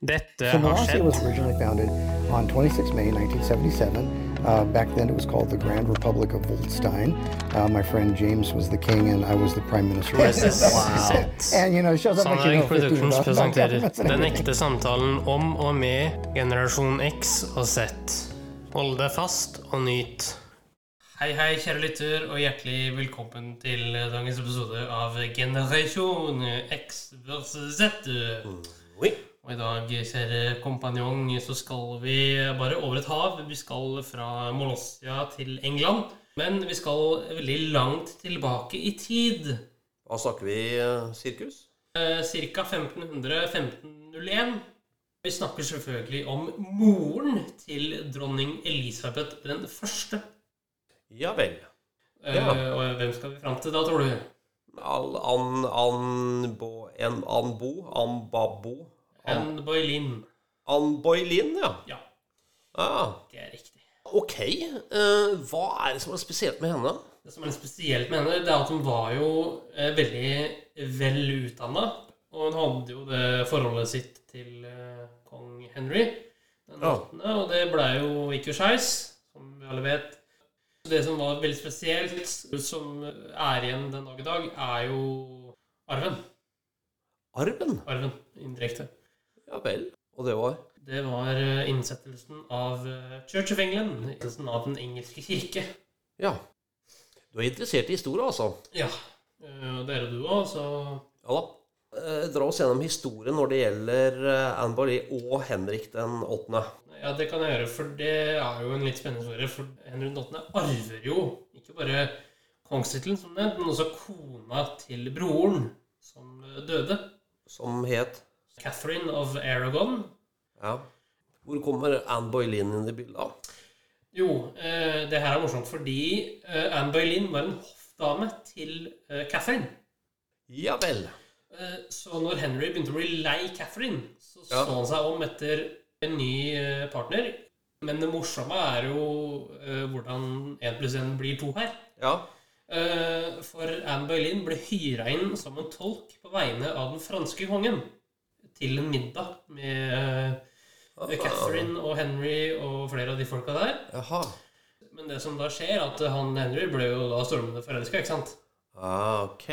Dette har was skjedd. originally founded on 26 May 1977. Uh, back then it was called the Grand Republic of Volstein. Uh, my friend James was the king and I was the prime minister. Wow. And you know, shows up like you know Productions presenterer den ekte samtalen om og med generasjon X og Z. Hold deg fast og nyt. Hei, hei, kjære lytter, og hjertelig velkommen til dagens episode av Generasjon X versus Z. Oui. Og i dag, kjære kompanjong, så skal vi bare over et hav. Vi skal fra Molossia til England. Men vi skal veldig langt tilbake i tid. Hva snakker vi sirkus? Eh, Cirka 1500-1501. Vi snakker selvfølgelig om moren til dronning Elisabeth den første. Ja vel. Eh, Ja. Og hvem skal vi fram til da, tror du? Al, an, anbo, en, anbo, ambabo an, Anne Ann Anboylin, ja. Ja, Ah, det er riktig. ok. Uh, hva er det som er spesielt med henne? Det som er spesielt med henne, det er at hun var jo uh, veldig vel utdanna. Og hun hadde jo det forholdet sitt til uh, kong Henry den Ja. og det blei jo ikke skeis, som vi alle vet. Det som var veldig spesielt, som er igjen den dag i dag, er jo arven. Arven? Arven, indirekte. Ja vel. Og det var Det var eh, innsettelsen av eh, Church of England, innsettelsen av Den engelske kirke. Ja. Du er interessert i historie, altså? Ja. det er jo du òg, så Ja da. Eh, dra oss gjennom historien når det gjelder Anne Boleyn og Henrik den åttende. Ja, det kan jeg gjøre, for det er jo en litt spennende historie. For Henrik den 8. arver jo ikke bare kongstittelen, som nevnt, men også kona til broren som døde. Som het Catherine of Aragon. Ja. Hvor kommer Anne Boylin inn i bildet? Jo, eh, det her er morsomt fordi eh, Anne Boylin var en hoffdame til eh, Catherine. Ja vel. Eh, Så når Henry begynte å bli lei Catherine, så Ja. så han seg om etter en ny eh, partner. Men det morsomme er jo eh, hvordan én pluss én blir to her. Ja. Eh, For Anne Boleyn ble hyra inn som en tolk på vegne av den franske kongen til en middag med eh, Catherine og Henry og flere av de folka der. Jaha. Men det som da skjer, at han Henry ble jo da stormende forelska, ikke sant? Ah, ok.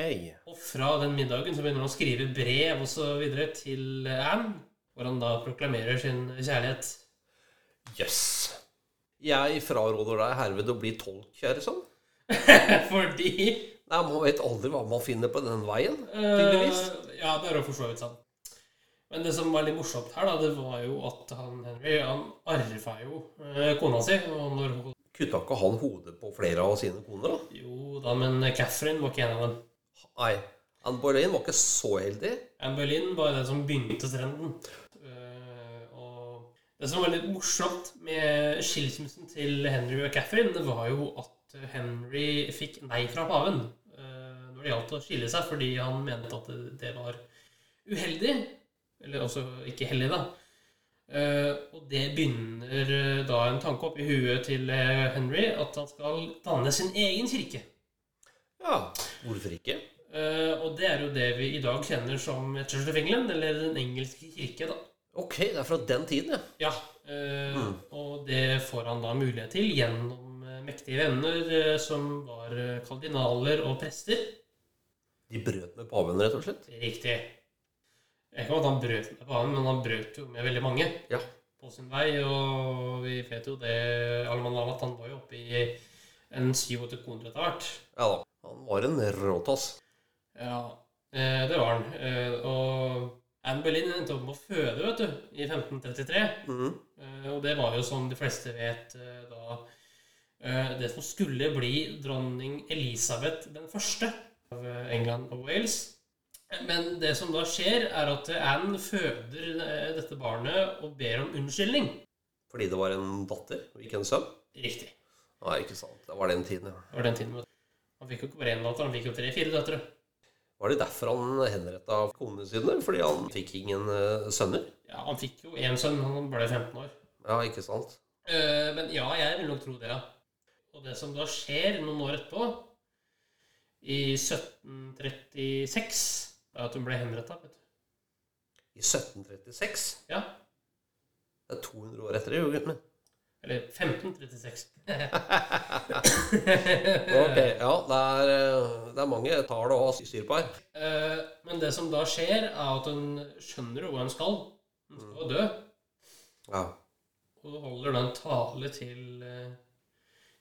Og fra den middagen så begynner han å skrive brev og så videre til Anne, hvor han da proklamerer sin kjærlighet. Jøss. Jeg fraråder deg herved å bli tolk, kjære sønn. Fordi Nei, Man vet aldri hva man finner på den veien. tydeligvis. eh, Ja, det er jo for så vidt sant. Men det som var litt morsomt her, da, det var jo at han Henry han arva jo eh, kona si. Og når hun Kutta ikke han hodet på flere av sine koner, da? Jo da, men Catherine var ikke en av dem. Nei. Anne Boleyn var ikke så heldig. Anne Boleyn var den som begynte trenden. Eh, og det som var litt morsomt med skilsmissen til Henry og Catherine, det var jo at Henry fikk nei fra paven eh, når det gjaldt å skille seg, fordi han mente at det, det var uheldig. Eller altså ikke hellig, da. Eh, og det begynner eh, da en tanke opp i huet til eh, Henry at han skal danne sin egen kirke. Ja, hvorfor ikke? Og det er jo det vi i dag kjenner som Church of England, eller Den engelske kirke, da. Ok, det er fra den tiden, ja. Ja, mm. Og det får han da mulighet til gjennom mektige venner som var kardinaler og prester. De brøt med paven, rett og slett. Riktig. Ikke at han brøt med paven, men han brøt jo med veldig mange Ja. på sin vei. Og vi vet jo det, Alman mann han var jo oppe i en 87 koner etter hvert. Ja da. Han var en råtass. Ja, eh, det var han. Eh, og Anne Boleyn endte opp med å føde, vet du, i 1533. Mhm. Eh, og det var jo som de fleste vet da eh, Det som skulle bli dronning Elisabeth den første av England og Wales. Men det som da skjer, er at Anne føder eh, dette barnet og ber om unnskyldning. Fordi det var en datter, og ikke en sønn? Riktig. Nei, ikke sant. Det var den tiden, ja. Det var den tiden. Han fikk jo ikke bare én datter, han fikk jo tre-fire døtre. Var det derfor han henretta konene sine? Fordi han fikk ingen eh, sønner? Ja, Han fikk jo én sønn, han ble 15 år. Ja, ikke sant? Eh, men ja, jeg vil nok tro det, ja. Og det som da skjer noen år etterpå, i 1736, er at hun ble henretta. vet du. I 1736? Ja, Det er 200 år etter, jo, gutten min. Eller 1536. Ok, ja, det er, eh, det er mange tall å ha styr på her. Eh, Men det som da skjer, er at hun skjønner hva hun skal. Hun skal jo dø. Ja. Og holder da en tale til eh,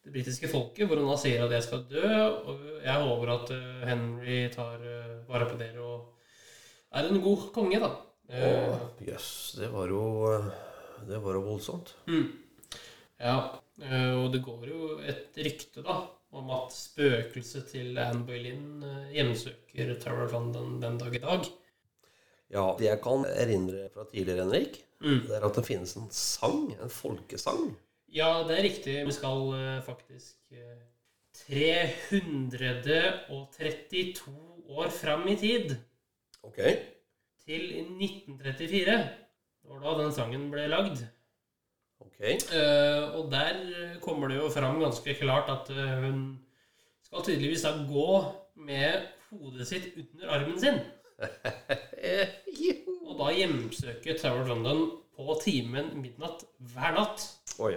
det britiske folket, hvor hun da sier at jeg skal dø, og jeg håper at Henry tar vare på dere og er en god konge, da. Jøss, uh, Jøss, det var jo eh, Det var jo voldsomt. mm. Ja, eh, og det går jo et rykte, da, om at spøkelset til Anne Boleyn eh, hjemsøker Tower of London den dag i dag. Ja, det jeg kan erindre fra tidligere, Henrik, Mm. det er at det finnes en sang, en folkesang. Ja, det er riktig. Vi skal eh, faktisk eh, 332 år fram i tid. Ok. Til 1934. Det var da den sangen ble lagd. Ok. Uh, og der kommer det jo fram ganske klart at eh, hun skal tydeligvis da gå med hodet sitt under armen sin. Eh. Og da hjemsøke Tower London på timen midnatt hver natt. Oi.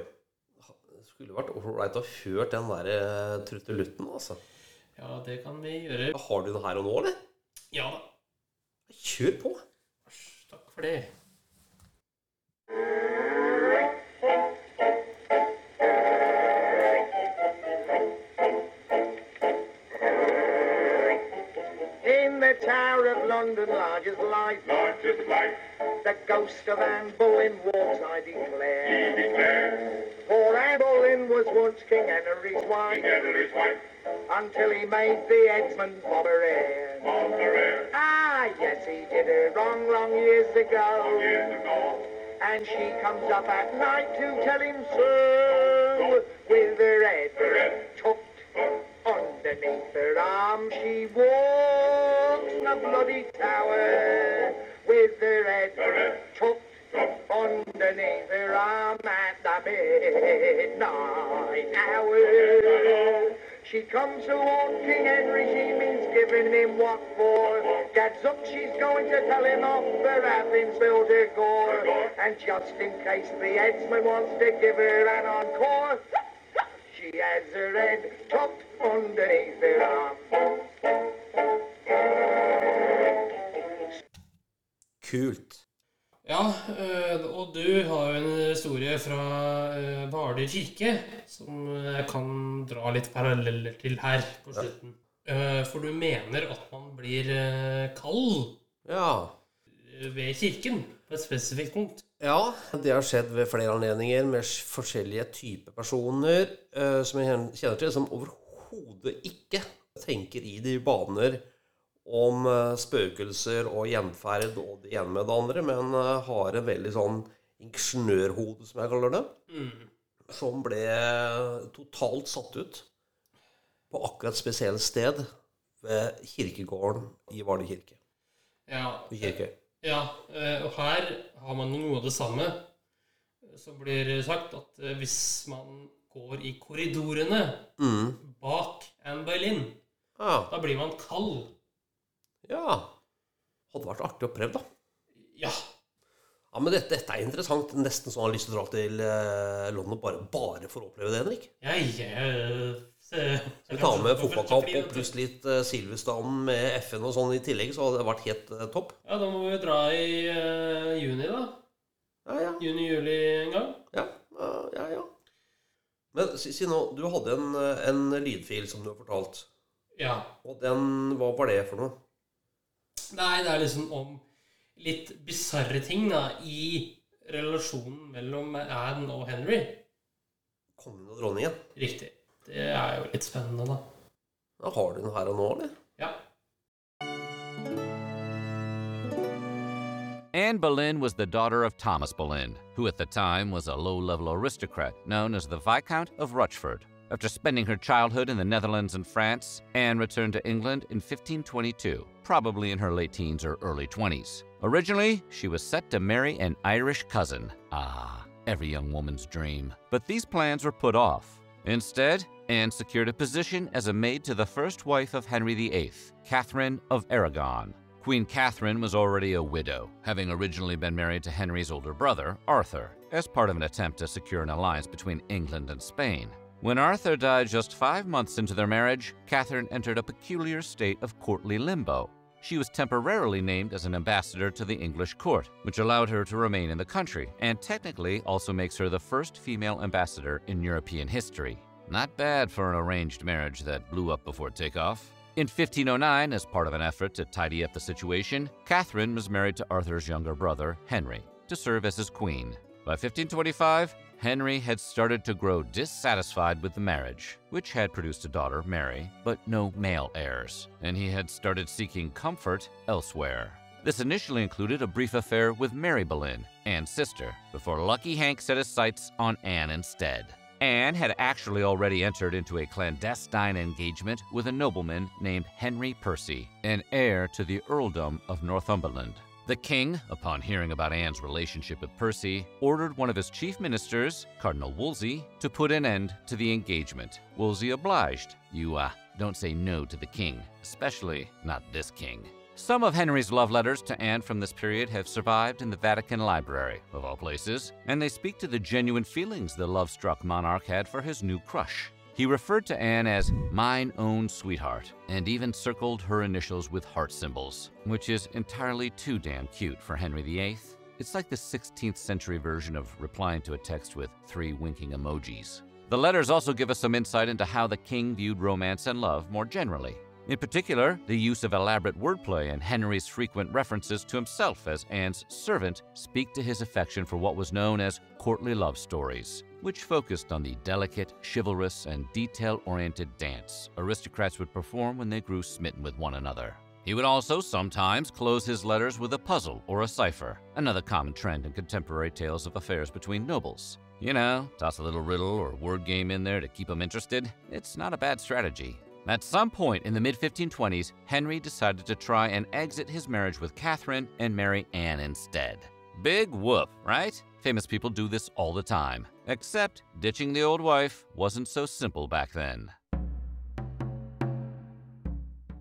Det skulle vært ålreit å hørt den der trutte truttelutten, altså. Ja, det kan vi gjøre. Har du den her og nå, eller? Ja da. Kjør på. Takk for det. The Tower of London, large as life, Largest life, the ghost of Anne Boleyn walks, I declare. he declared, For Anne Boleyn was once King Henry's wife, King Henry's wife, until he made the headsman Bob her heir. on the Ah, yes, he did it wrong, long years ago. years ago. And she comes up at night to tell him so. With her head tucked underneath her arm, she walks the bloody tower. With her head tucked underneath her arm at the midnight hour. She comes to warn King Henry, she means giving him what for. Dad's up, she's going to tell him off for having spilled her gore. And just in case the headsman wants to give her an encore, she has her head tucked underneath her arm. Kult. Ja, øh, og du har jo en historie fra øh, Hvaler kirke som jeg kan dra litt paralleller til her på slutten. Ja. For du mener at man blir kald Ja. ved kirken på et spesifikt punkt. Ja, det har skjedd ved flere anledninger med forskjellige typer personer eh, som jeg kjenner til, som overhodet ikke tenker i de baner om eh, spøkelser og gjenferd og det ene med det andre, men eh, har en veldig sånn ingeniørhode, som jeg kaller det, Mm. som ble totalt satt ut på akkurat et spesielt sted ved kirkegården i Vardø kirke. Ja, kirke. ja, øh, og her har man noe av det samme som blir sagt, at hvis man går i korridorene Mm. bak Anne Berlin, Ja. da blir man kald. Ja. Hadde vært artig å prøve, da. Ja, Ja, men dette, dette er interessant. Nesten så han har lyst til å dra til eh, London bare, bare for å oppleve det, Henrik. jeg, jeg, Vi tar med fotballkamp og pluss litt uh, Silverstrand med FN og sånn i tillegg, så hadde det vært helt uh, topp. Ja, da må vi dra i uh, juni, da. Ja, ja. Juni-juli en gang. Ja, ja, ja. ja. Men si, si nå, du hadde en, eh, en lydfil som du har fortalt. Ja. Og den, hva var det for noe? Nei, det er liksom om litt bisarre ting da, i relasjonen mellom Anne og Henry. Kongen og dronningen. Riktig. Det er jo litt spennende, da. Ja, har du den her og nå, eller? Ja. Anne Boleyn was the daughter of Thomas Boleyn, who at the time was a low level aristocrat known as the Viscount of Rochford. After spending her childhood in the Netherlands and France, Anne returned to England in 1522, probably in her late teens or early 20s. Originally, she was set to marry an Irish cousin. Ah, every young woman's dream. But these plans were put off. Instead, Anne secured a position as a maid to the first wife of Henry VIII, Catherine of Aragon. Queen Catherine was already a widow, having originally been married to Henry's older brother, Arthur, as part of an attempt to secure an alliance between England and Spain. When Arthur died just five months into their marriage, Catherine entered a peculiar state of courtly limbo. She was temporarily named as an ambassador to the English court, which allowed her to remain in the country, and technically also makes her the first female ambassador in European history. Not bad for an arranged marriage that blew up before takeoff. In 1509, as part of an effort to tidy up the situation, Catherine was married to Arthur's younger brother, Henry, to serve as his queen. By 1525, Henry had started to grow dissatisfied with the marriage, which had produced a daughter, Mary, but no male heirs, and he had started seeking comfort elsewhere. This initially included a brief affair with Mary Boleyn, Anne's sister, before Lucky Hank set his sights on Anne instead. Anne had actually already entered into a clandestine engagement with a nobleman named Henry Percy, an heir to the earldom of Northumberland. The king, upon hearing about Anne's relationship with Percy, ordered one of his chief ministers, Cardinal Wolsey, to put an end to the engagement. Wolsey obliged. You, uh, don't say no to the king, especially not this king. Some of Henry's love letters to Anne from this period have survived in the Vatican Library, of all places, and they speak to the genuine feelings the love struck monarch had for his new crush. He referred to Anne as mine own sweetheart, and even circled her initials with heart symbols, which is entirely too damn cute for Henry VIII. It's like the 16th century version of replying to a text with three winking emojis. The letters also give us some insight into how the king viewed romance and love more generally. In particular, the use of elaborate wordplay and Henry's frequent references to himself as Anne's servant speak to his affection for what was known as courtly love stories, which focused on the delicate, chivalrous, and detail oriented dance aristocrats would perform when they grew smitten with one another. He would also sometimes close his letters with a puzzle or a cipher, another common trend in contemporary tales of affairs between nobles. You know, toss a little riddle or word game in there to keep them interested. It's not a bad strategy. At some point in the mid 1520s, Henry decided to try and exit his marriage with Catherine and marry Anne instead. Big whoop, right? Famous people do this all the time. Except ditching the old wife wasn't so simple back then.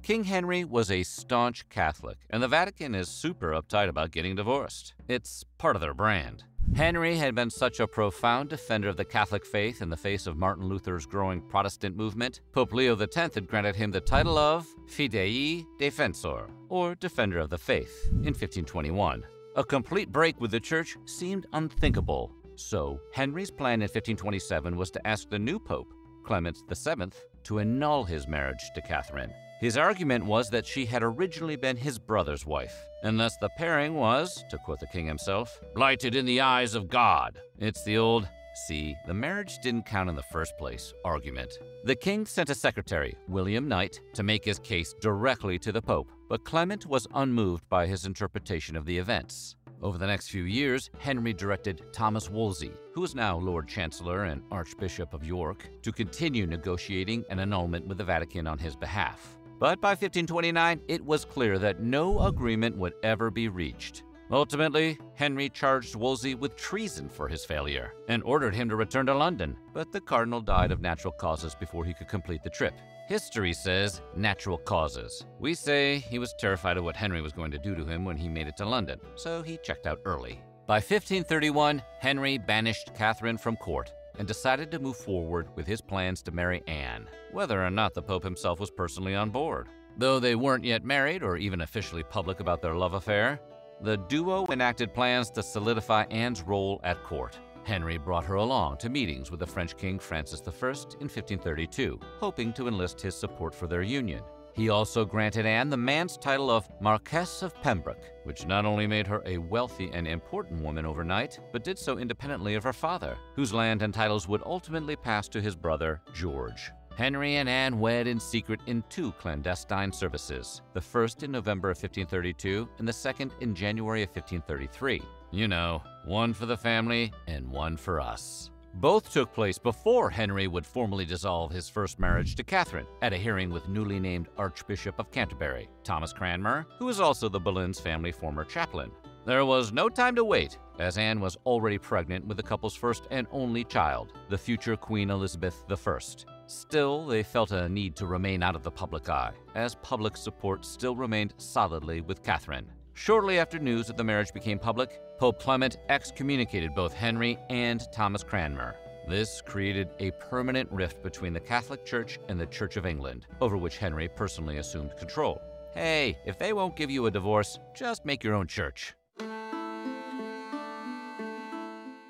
King Henry was a staunch Catholic, and the Vatican is super uptight about getting divorced. It's part of their brand. Henry had been such a profound defender of the Catholic faith in the face of Martin Luther's growing Protestant movement, Pope Leo X had granted him the title of Fidei Defensor, or Defender of the Faith, in 1521. A complete break with the Church seemed unthinkable, so Henry's plan in 1527 was to ask the new Pope, Clement VII, to annul his marriage to Catherine. His argument was that she had originally been his brother's wife, and thus the pairing was, to quote the king himself, blighted in the eyes of God. It's the old, see, the marriage didn't count in the first place argument. The king sent a secretary, William Knight, to make his case directly to the Pope, but Clement was unmoved by his interpretation of the events. Over the next few years, Henry directed Thomas Wolsey, who is now Lord Chancellor and Archbishop of York, to continue negotiating an annulment with the Vatican on his behalf. But by 1529, it was clear that no agreement would ever be reached. Ultimately, Henry charged Wolsey with treason for his failure and ordered him to return to London, but the cardinal died of natural causes before he could complete the trip. History says natural causes. We say he was terrified of what Henry was going to do to him when he made it to London, so he checked out early. By 1531, Henry banished Catherine from court and decided to move forward with his plans to marry Anne, whether or not the Pope himself was personally on board. Though they weren't yet married or even officially public about their love affair, the duo enacted plans to solidify Anne's role at court. Henry brought her along to meetings with the French King Francis I in 1532, hoping to enlist his support for their union. He also granted Anne the man's title of Marquess of Pembroke, which not only made her a wealthy and important woman overnight, but did so independently of her father, whose land and titles would ultimately pass to his brother, George. Henry and Anne wed in secret in two clandestine services, the first in November of 1532 and the second in January of 1533. You know, one for the family and one for us. Both took place before Henry would formally dissolve his first marriage to Catherine at a hearing with newly named Archbishop of Canterbury, Thomas Cranmer, who was also the Boleyn's family former chaplain. There was no time to wait, as Anne was already pregnant with the couple's first and only child, the future Queen Elizabeth I. Still, they felt a need to remain out of the public eye, as public support still remained solidly with Catherine. Shortly after news of the marriage became public, Pope Clement excommunicated both Henry and Thomas Cranmer. This created a permanent rift between the Catholic Church and the Church of England, over which Henry personally assumed control. Hey, if they won't give you a divorce, just make your own church.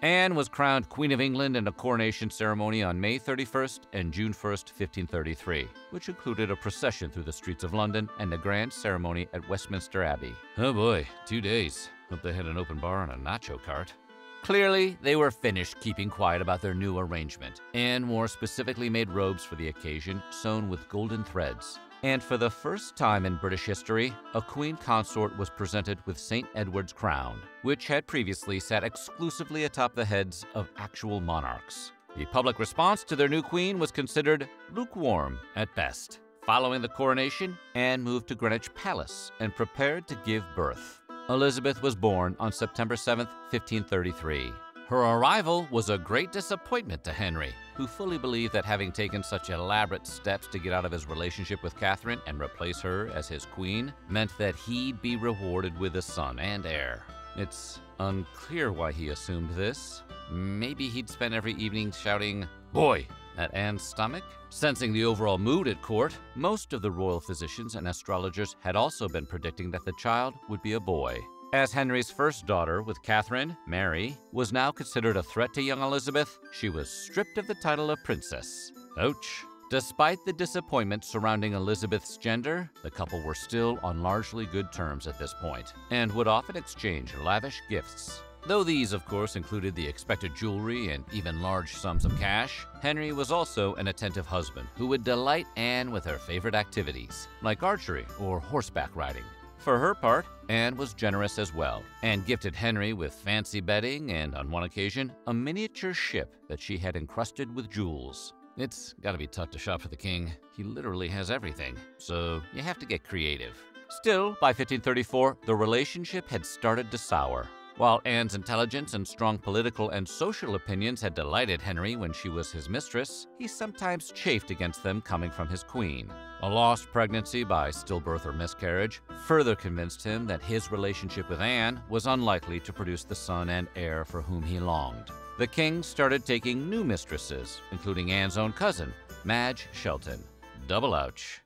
Anne was crowned Queen of England in a coronation ceremony on May 31st and June 1st, 1533, which included a procession through the streets of London and a grand ceremony at Westminster Abbey. Oh boy, two days. Hope they had an open bar and a nacho cart. Clearly, they were finished keeping quiet about their new arrangement. Anne wore specifically made robes for the occasion, sewn with golden threads. And for the first time in British history, a queen consort was presented with St. Edward's crown, which had previously sat exclusively atop the heads of actual monarchs. The public response to their new queen was considered lukewarm at best. Following the coronation, Anne moved to Greenwich Palace and prepared to give birth. Elizabeth was born on September 7, 1533. Her arrival was a great disappointment to Henry, who fully believed that having taken such elaborate steps to get out of his relationship with Catherine and replace her as his queen meant that he'd be rewarded with a son and heir. It's unclear why he assumed this. Maybe he'd spend every evening shouting, Boy! at Anne's stomach. Sensing the overall mood at court, most of the royal physicians and astrologers had also been predicting that the child would be a boy. As Henry's first daughter with Catherine, Mary, was now considered a threat to young Elizabeth, she was stripped of the title of princess. Ouch. Despite the disappointment surrounding Elizabeth's gender, the couple were still on largely good terms at this point, and would often exchange lavish gifts. Though these, of course, included the expected jewelry and even large sums of cash, Henry was also an attentive husband who would delight Anne with her favorite activities, like archery or horseback riding. For her part, Anne was generous as well, and gifted Henry with fancy bedding and, on one occasion, a miniature ship that she had encrusted with jewels. It's gotta be tough to shop for the king. He literally has everything, so you have to get creative. Still, by 1534, the relationship had started to sour. While Anne's intelligence and strong political and social opinions had delighted Henry when she was his mistress, he sometimes chafed against them coming from his queen. A lost pregnancy by stillbirth or miscarriage further convinced him that his relationship with Anne was unlikely to produce the son and heir for whom he longed. The king started taking new mistresses, including Anne's own cousin, Madge Shelton. Double ouch.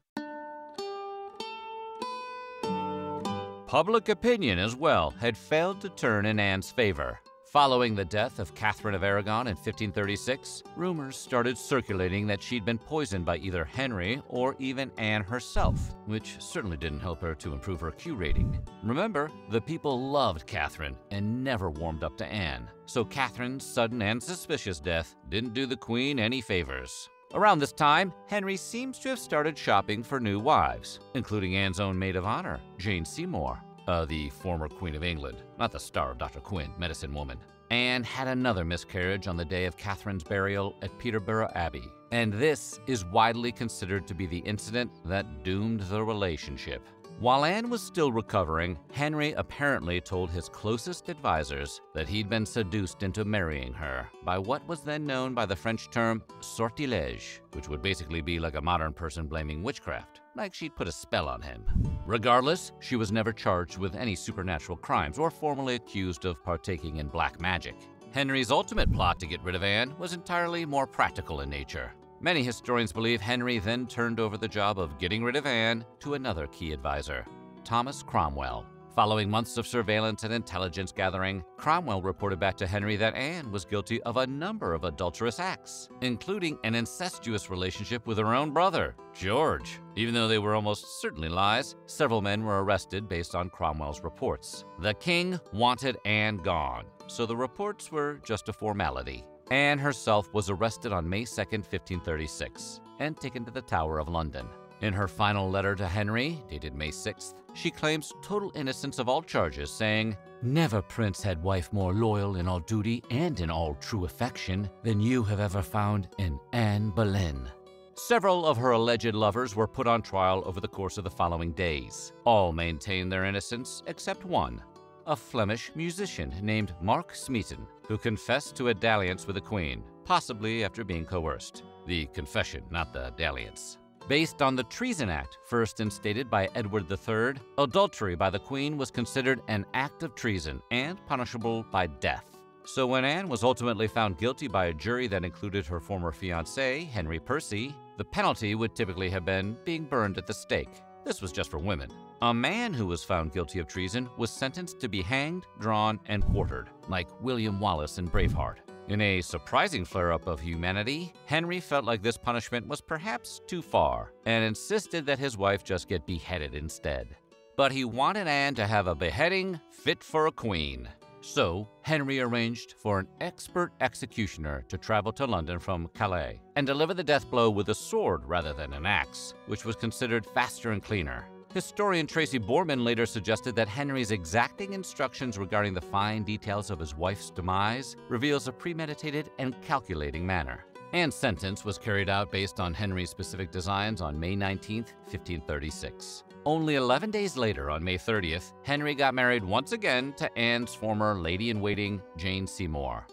Public opinion as well had failed to turn in Anne's favor. Following the death of Catherine of Aragon in 1536, rumors started circulating that she'd been poisoned by either Henry or even Anne herself, which certainly didn't help her to improve her Q rating. Remember, the people loved Catherine and never warmed up to Anne, so Catherine's sudden and suspicious death didn't do the Queen any favors. Around this time, Henry seems to have started shopping for new wives, including Anne's own maid of honor, Jane Seymour, uh, the former Queen of England, not the star of Dr. Quinn, Medicine Woman. Anne had another miscarriage on the day of Catherine's burial at Peterborough Abbey, and this is widely considered to be the incident that doomed the relationship. While Anne was still recovering, Henry apparently told his closest advisors that he'd been seduced into marrying her by what was then known by the French term sortilège, which would basically be like a modern person blaming witchcraft, like she'd put a spell on him. Regardless, she was never charged with any supernatural crimes or formally accused of partaking in black magic. Henry's ultimate plot to get rid of Anne was entirely more practical in nature. Many historians believe Henry then turned over the job of getting rid of Anne to another key advisor, Thomas Cromwell. Following months of surveillance and intelligence gathering, Cromwell reported back to Henry that Anne was guilty of a number of adulterous acts, including an incestuous relationship with her own brother, George. Even though they were almost certainly lies, several men were arrested based on Cromwell's reports. The king wanted Anne gone, so the reports were just a formality. Anne herself was arrested on May 2, 1536, and taken to the Tower of London. In her final letter to Henry, dated May 6th, she claims total innocence of all charges, saying, Never prince had wife more loyal in all duty and in all true affection than you have ever found in Anne Boleyn. Several of her alleged lovers were put on trial over the course of the following days. All maintained their innocence except one, a Flemish musician named Mark Smeaton, who confessed to a dalliance with the Queen, possibly after being coerced. The confession, not the dalliance. Based on the Treason Act, first instated by Edward III, adultery by the Queen was considered an act of treason and punishable by death. So when Anne was ultimately found guilty by a jury that included her former fiancé, Henry Percy, the penalty would typically have been being burned at the stake. This was just for women. A man who was found guilty of treason was sentenced to be hanged, drawn, and quartered, like William Wallace in Braveheart. In a surprising flare up of humanity, Henry felt like this punishment was perhaps too far and insisted that his wife just get beheaded instead. But he wanted Anne to have a beheading fit for a queen. So, Henry arranged for an expert executioner to travel to London from Calais and deliver the death blow with a sword rather than an axe, which was considered faster and cleaner. Historian Tracy Borman later suggested that Henry's exacting instructions regarding the fine details of his wife's demise reveals a premeditated and calculating manner. Anne's sentence was carried out based on Henry's specific designs on May 19, 1536. Only 11 days later, on May 30th, Henry got married once again to Anne's former lady-in-waiting, Jane Seymour.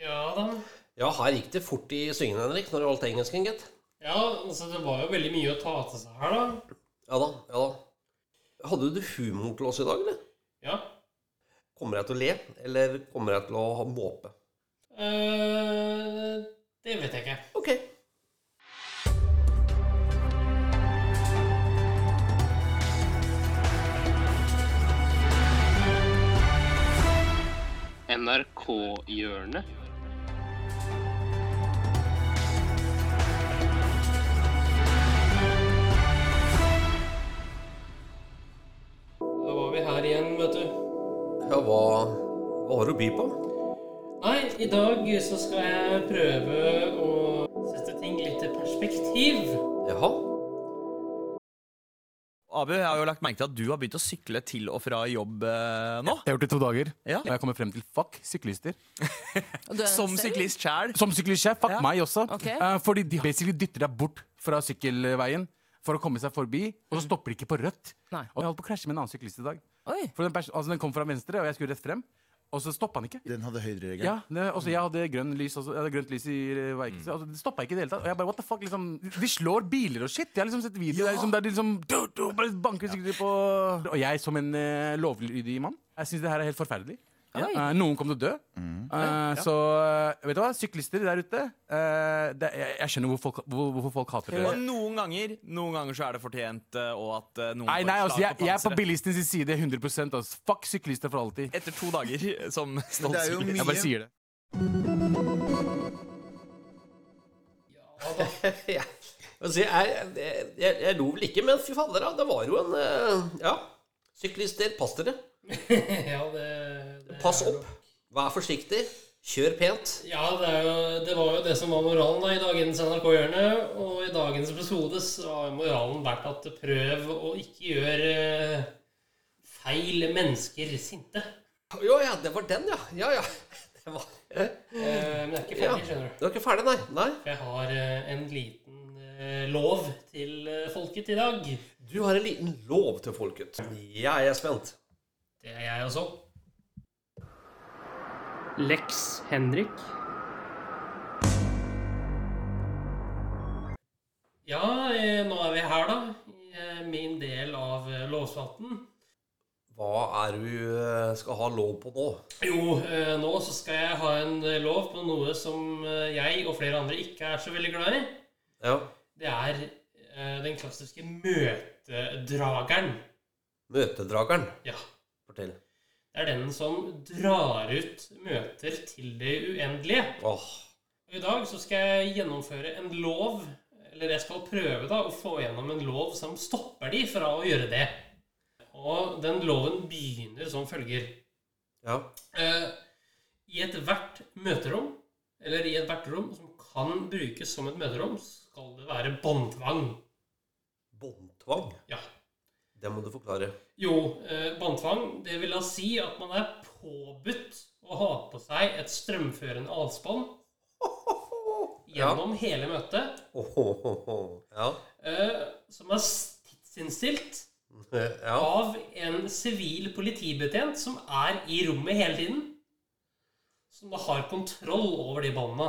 Ja da. Ja, her gikk det fort i svingene, Henrik, når det holdt engelsken, gitt. Ja, altså det var jo veldig mye å ta til seg her, da. Ja da, ja da. Hadde du humor til oss i dag, eller? Ja. Kommer jeg til å le, eller kommer jeg til å ha måpe? Uh, det vet jeg ikke. Ok. NRK-hjørnet. Da var vi her igjen, vet du. Ja, hva, hva har du å by på? Nei, i dag så skal jeg prøve å sette ting litt i perspektiv. Jaha. Abu, jeg har jo lagt merke til at du har begynt å sykle til og fra jobb eh, nå. Jeg har gjort det i to dager, Ja. og jeg kommer frem til fuck syklister. Og du er Som selv? syklist sjæl. Som syklist, fuck Ja. meg også. Ok. Eh, fordi de basically dytter deg bort fra sykkelveien for å komme seg forbi, og så stopper de ikke på rødt. Nei. Og jeg holdt på å krasje med en annen syklist i dag. Oi. For den, pers altså, den kom fra venstre, og jeg skulle rett frem, og så stoppa han ikke. Den hadde høyreregel. Ja, det, også, jeg hadde grønn lys, også, jeg hadde grønt lys i eh, veien. Mm. Altså, det stoppa ikke i det hele tatt. Og jeg bare, what the fuck, liksom De slår biler og shit. Jeg har liksom sett videoer der, liksom, der de liksom du, du, bare banker sykler på Og jeg som en uh, lovlydig mann, jeg syns det her er helt forferdelig. Oi. Eh, noen kom til å dø. Eh, Så eh, vet du hva, syklister der ute uh, det, jeg, jeg skjønner hvor folk, hvor, hvorfor folk hater Og det. noen ganger Noen ganger så er det fortjent, og at noen Nei, får nei, altså, jeg, jeg er på bilistens side 100 altså. Fuck syklister for alltid. Etter to dager som stolt syklist. Jeg bare sier det. jeg, altså, jeg, jeg, jeg, jeg lo vel ikke, men fy fader, da. Det var jo en Ja. Syklister, pass dere. ja, det Pass opp. Vær forsiktig. Kjør pent. Ja, det, jo, det var jo det som var moralen da i dagens NRK-hjørne. Og i dagens episode så har moralen vært at prøv å ikke gjøre eh, feil mennesker sinte. Jo, ja, det var den, ja. Ja, ja. Det var, Eh, men jeg er ikke ferdig, skjønner du. du er ikke ferdig, nei? Nei? Jeg har eh, en liten eh, lov til folket i dag. Du har en liten lov til folket. Jeg er spent. Det er jeg også. Lex Henrik. Ja, eh, nå er vi her, da. I eh, min del av eh. Hva er du eh, skal ha lov på nå? Jo, nå så skal jeg ha en lov på noe som jeg og flere andre ikke er så veldig glad i. Ja. Det er den klassiske møtedrageren. Møtedrageren. Ja. Fortell. Er den som drar ut møter til det uendelige. Oh. I dag så skal jeg gjennomføre en lov, eller jeg skal prøve da å få gjennom en lov som stopper de fra å gjøre det. Og den loven begynner som følger. Ja. Eh, I ethvert møterom, eller i ethvert rom som kan brukes som et møterom, skal det være båndtvang. Båndtvang. Ja. Det må du forklare. Jo, eh, båndtvang, det vil da si at man er påbudt å ha på seg et strømførende avspann gjennom hele møtet, Ja. eh, som er tidsinnstilt ja. av en sivil politibetjent som er i rommet hele tiden. Som da har kontroll over de båndene.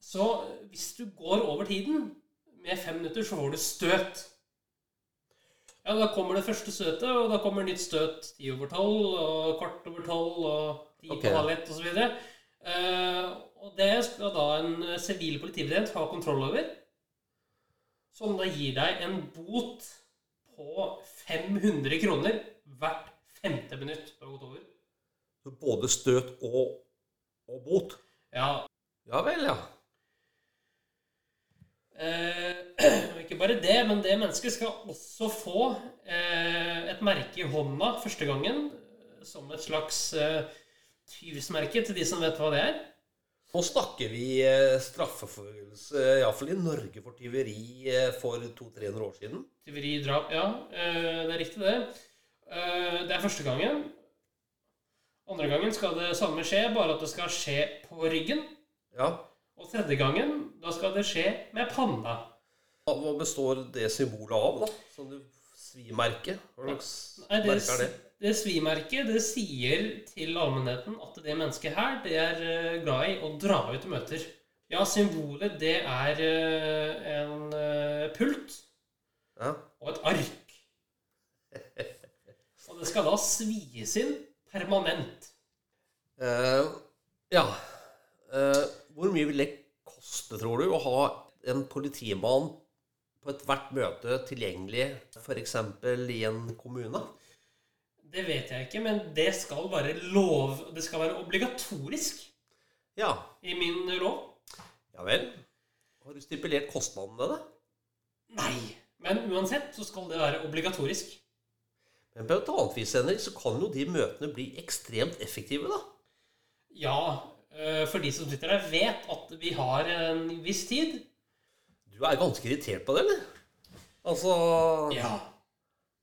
Så hvis du går over tiden med fem minutter, så får du støt. Ja, da kommer det første støtet, og da kommer nytt støt ti over tolv, og kvart over tolv, og ti Ok. på halv ett, osv. Uh, og det skal da en sivil politibetjent ha kontroll over. Som da gir deg en bot på 500 kroner hvert femte minutt du har gått over. Både støt og, og bot. Ja, Ja vel, ja. Eh, ikke bare det, men det mennesket skal også få eh, et merke i hånda første gangen, eh, som et slags eh, tyvsmerke til de som vet hva det er. Nå snakker vi eh, straffeforfølgelse, iallfall i Norge, for tyveri eh, for 200-300 år siden. Tyveri, drap Ja, eh, det er riktig, det. Eh, det er første gangen. Andre gangen skal det samme skje, bare at det skal skje på ryggen. Ja. Og tredje gangen, da skal det skje med panna. Hva består det symbolet av, da? Sånn du svimerket? Hva slags det, merke er det? det svimerket det sier til allmennheten at det mennesket her det er eh, glad i å dra ut møter. Ja, symbolet det er eh, en eh, pult Ja. og et ark. Og det skal da svies inn permanent. Uh, ja. Eh, hvor mye vil det koste, tror du, å ha en politimann på ethvert møte tilgjengelig, f.eks. i en kommune? Det vet jeg ikke, men det skal være lov Det skal være obligatorisk Ja. i min lov. Ja vel. Har du stipulert kostnaden med det? Nei. Men uansett så skal det være obligatorisk. Men på et annet vis, Henrik, så kan jo de møtene bli ekstremt effektive, da. Ja, for de som sitter der, vet at vi har en viss tid. Du er ganske irritert på det, eller? Altså Ja.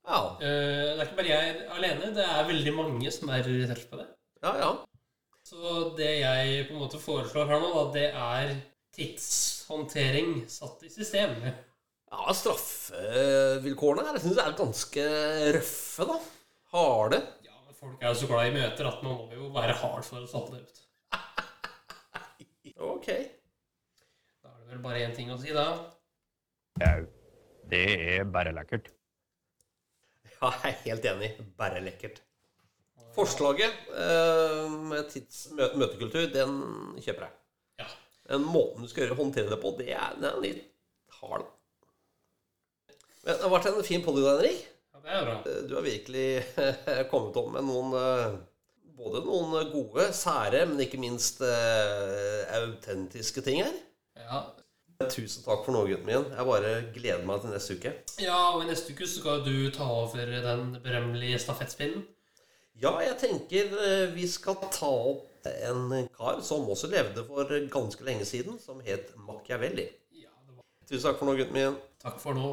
Ja. Eh, Det er ikke bare jeg alene. Det er veldig mange som er irritert på det. Ja, ja. Så det jeg på en måte foreslår her nå, da, det er tidshåndtering satt i system. Ja, straffevilkårene her jeg synes jeg er ganske røffe, da. Harde. Ja, men folk er jo så glad i møter at man må jo være hard for å satte det ut. Ok. Da er det vel bare én ting å si, da. Det er bare lekkert. Ja, jeg er helt enig. Bare lekkert. Forslaget eh, med tids mø møtekultur, den kjøper jeg. Ja. Men måten du skal gjøre håndtere det på, det er, den er litt hard. Men det har vært en fin dag, Henrik. Ja, det er bra. Eh, Du har virkelig kommet opp med noen eh, Både noen gode, sære, men ikke minst uh, autentiske ting her. Ja. Tusen takk for nå, gutten min. Jeg bare gleder meg til neste uke. ja, og i neste uke så skal du ta over den berømmelige stafettspinnen. Ja, jeg tenker eh, vi skal ta opp en kar som også levde for ganske lenge siden, som het Machiavelli. Ja, det var... Tusen takk for nå, gutten min. Takk for nå.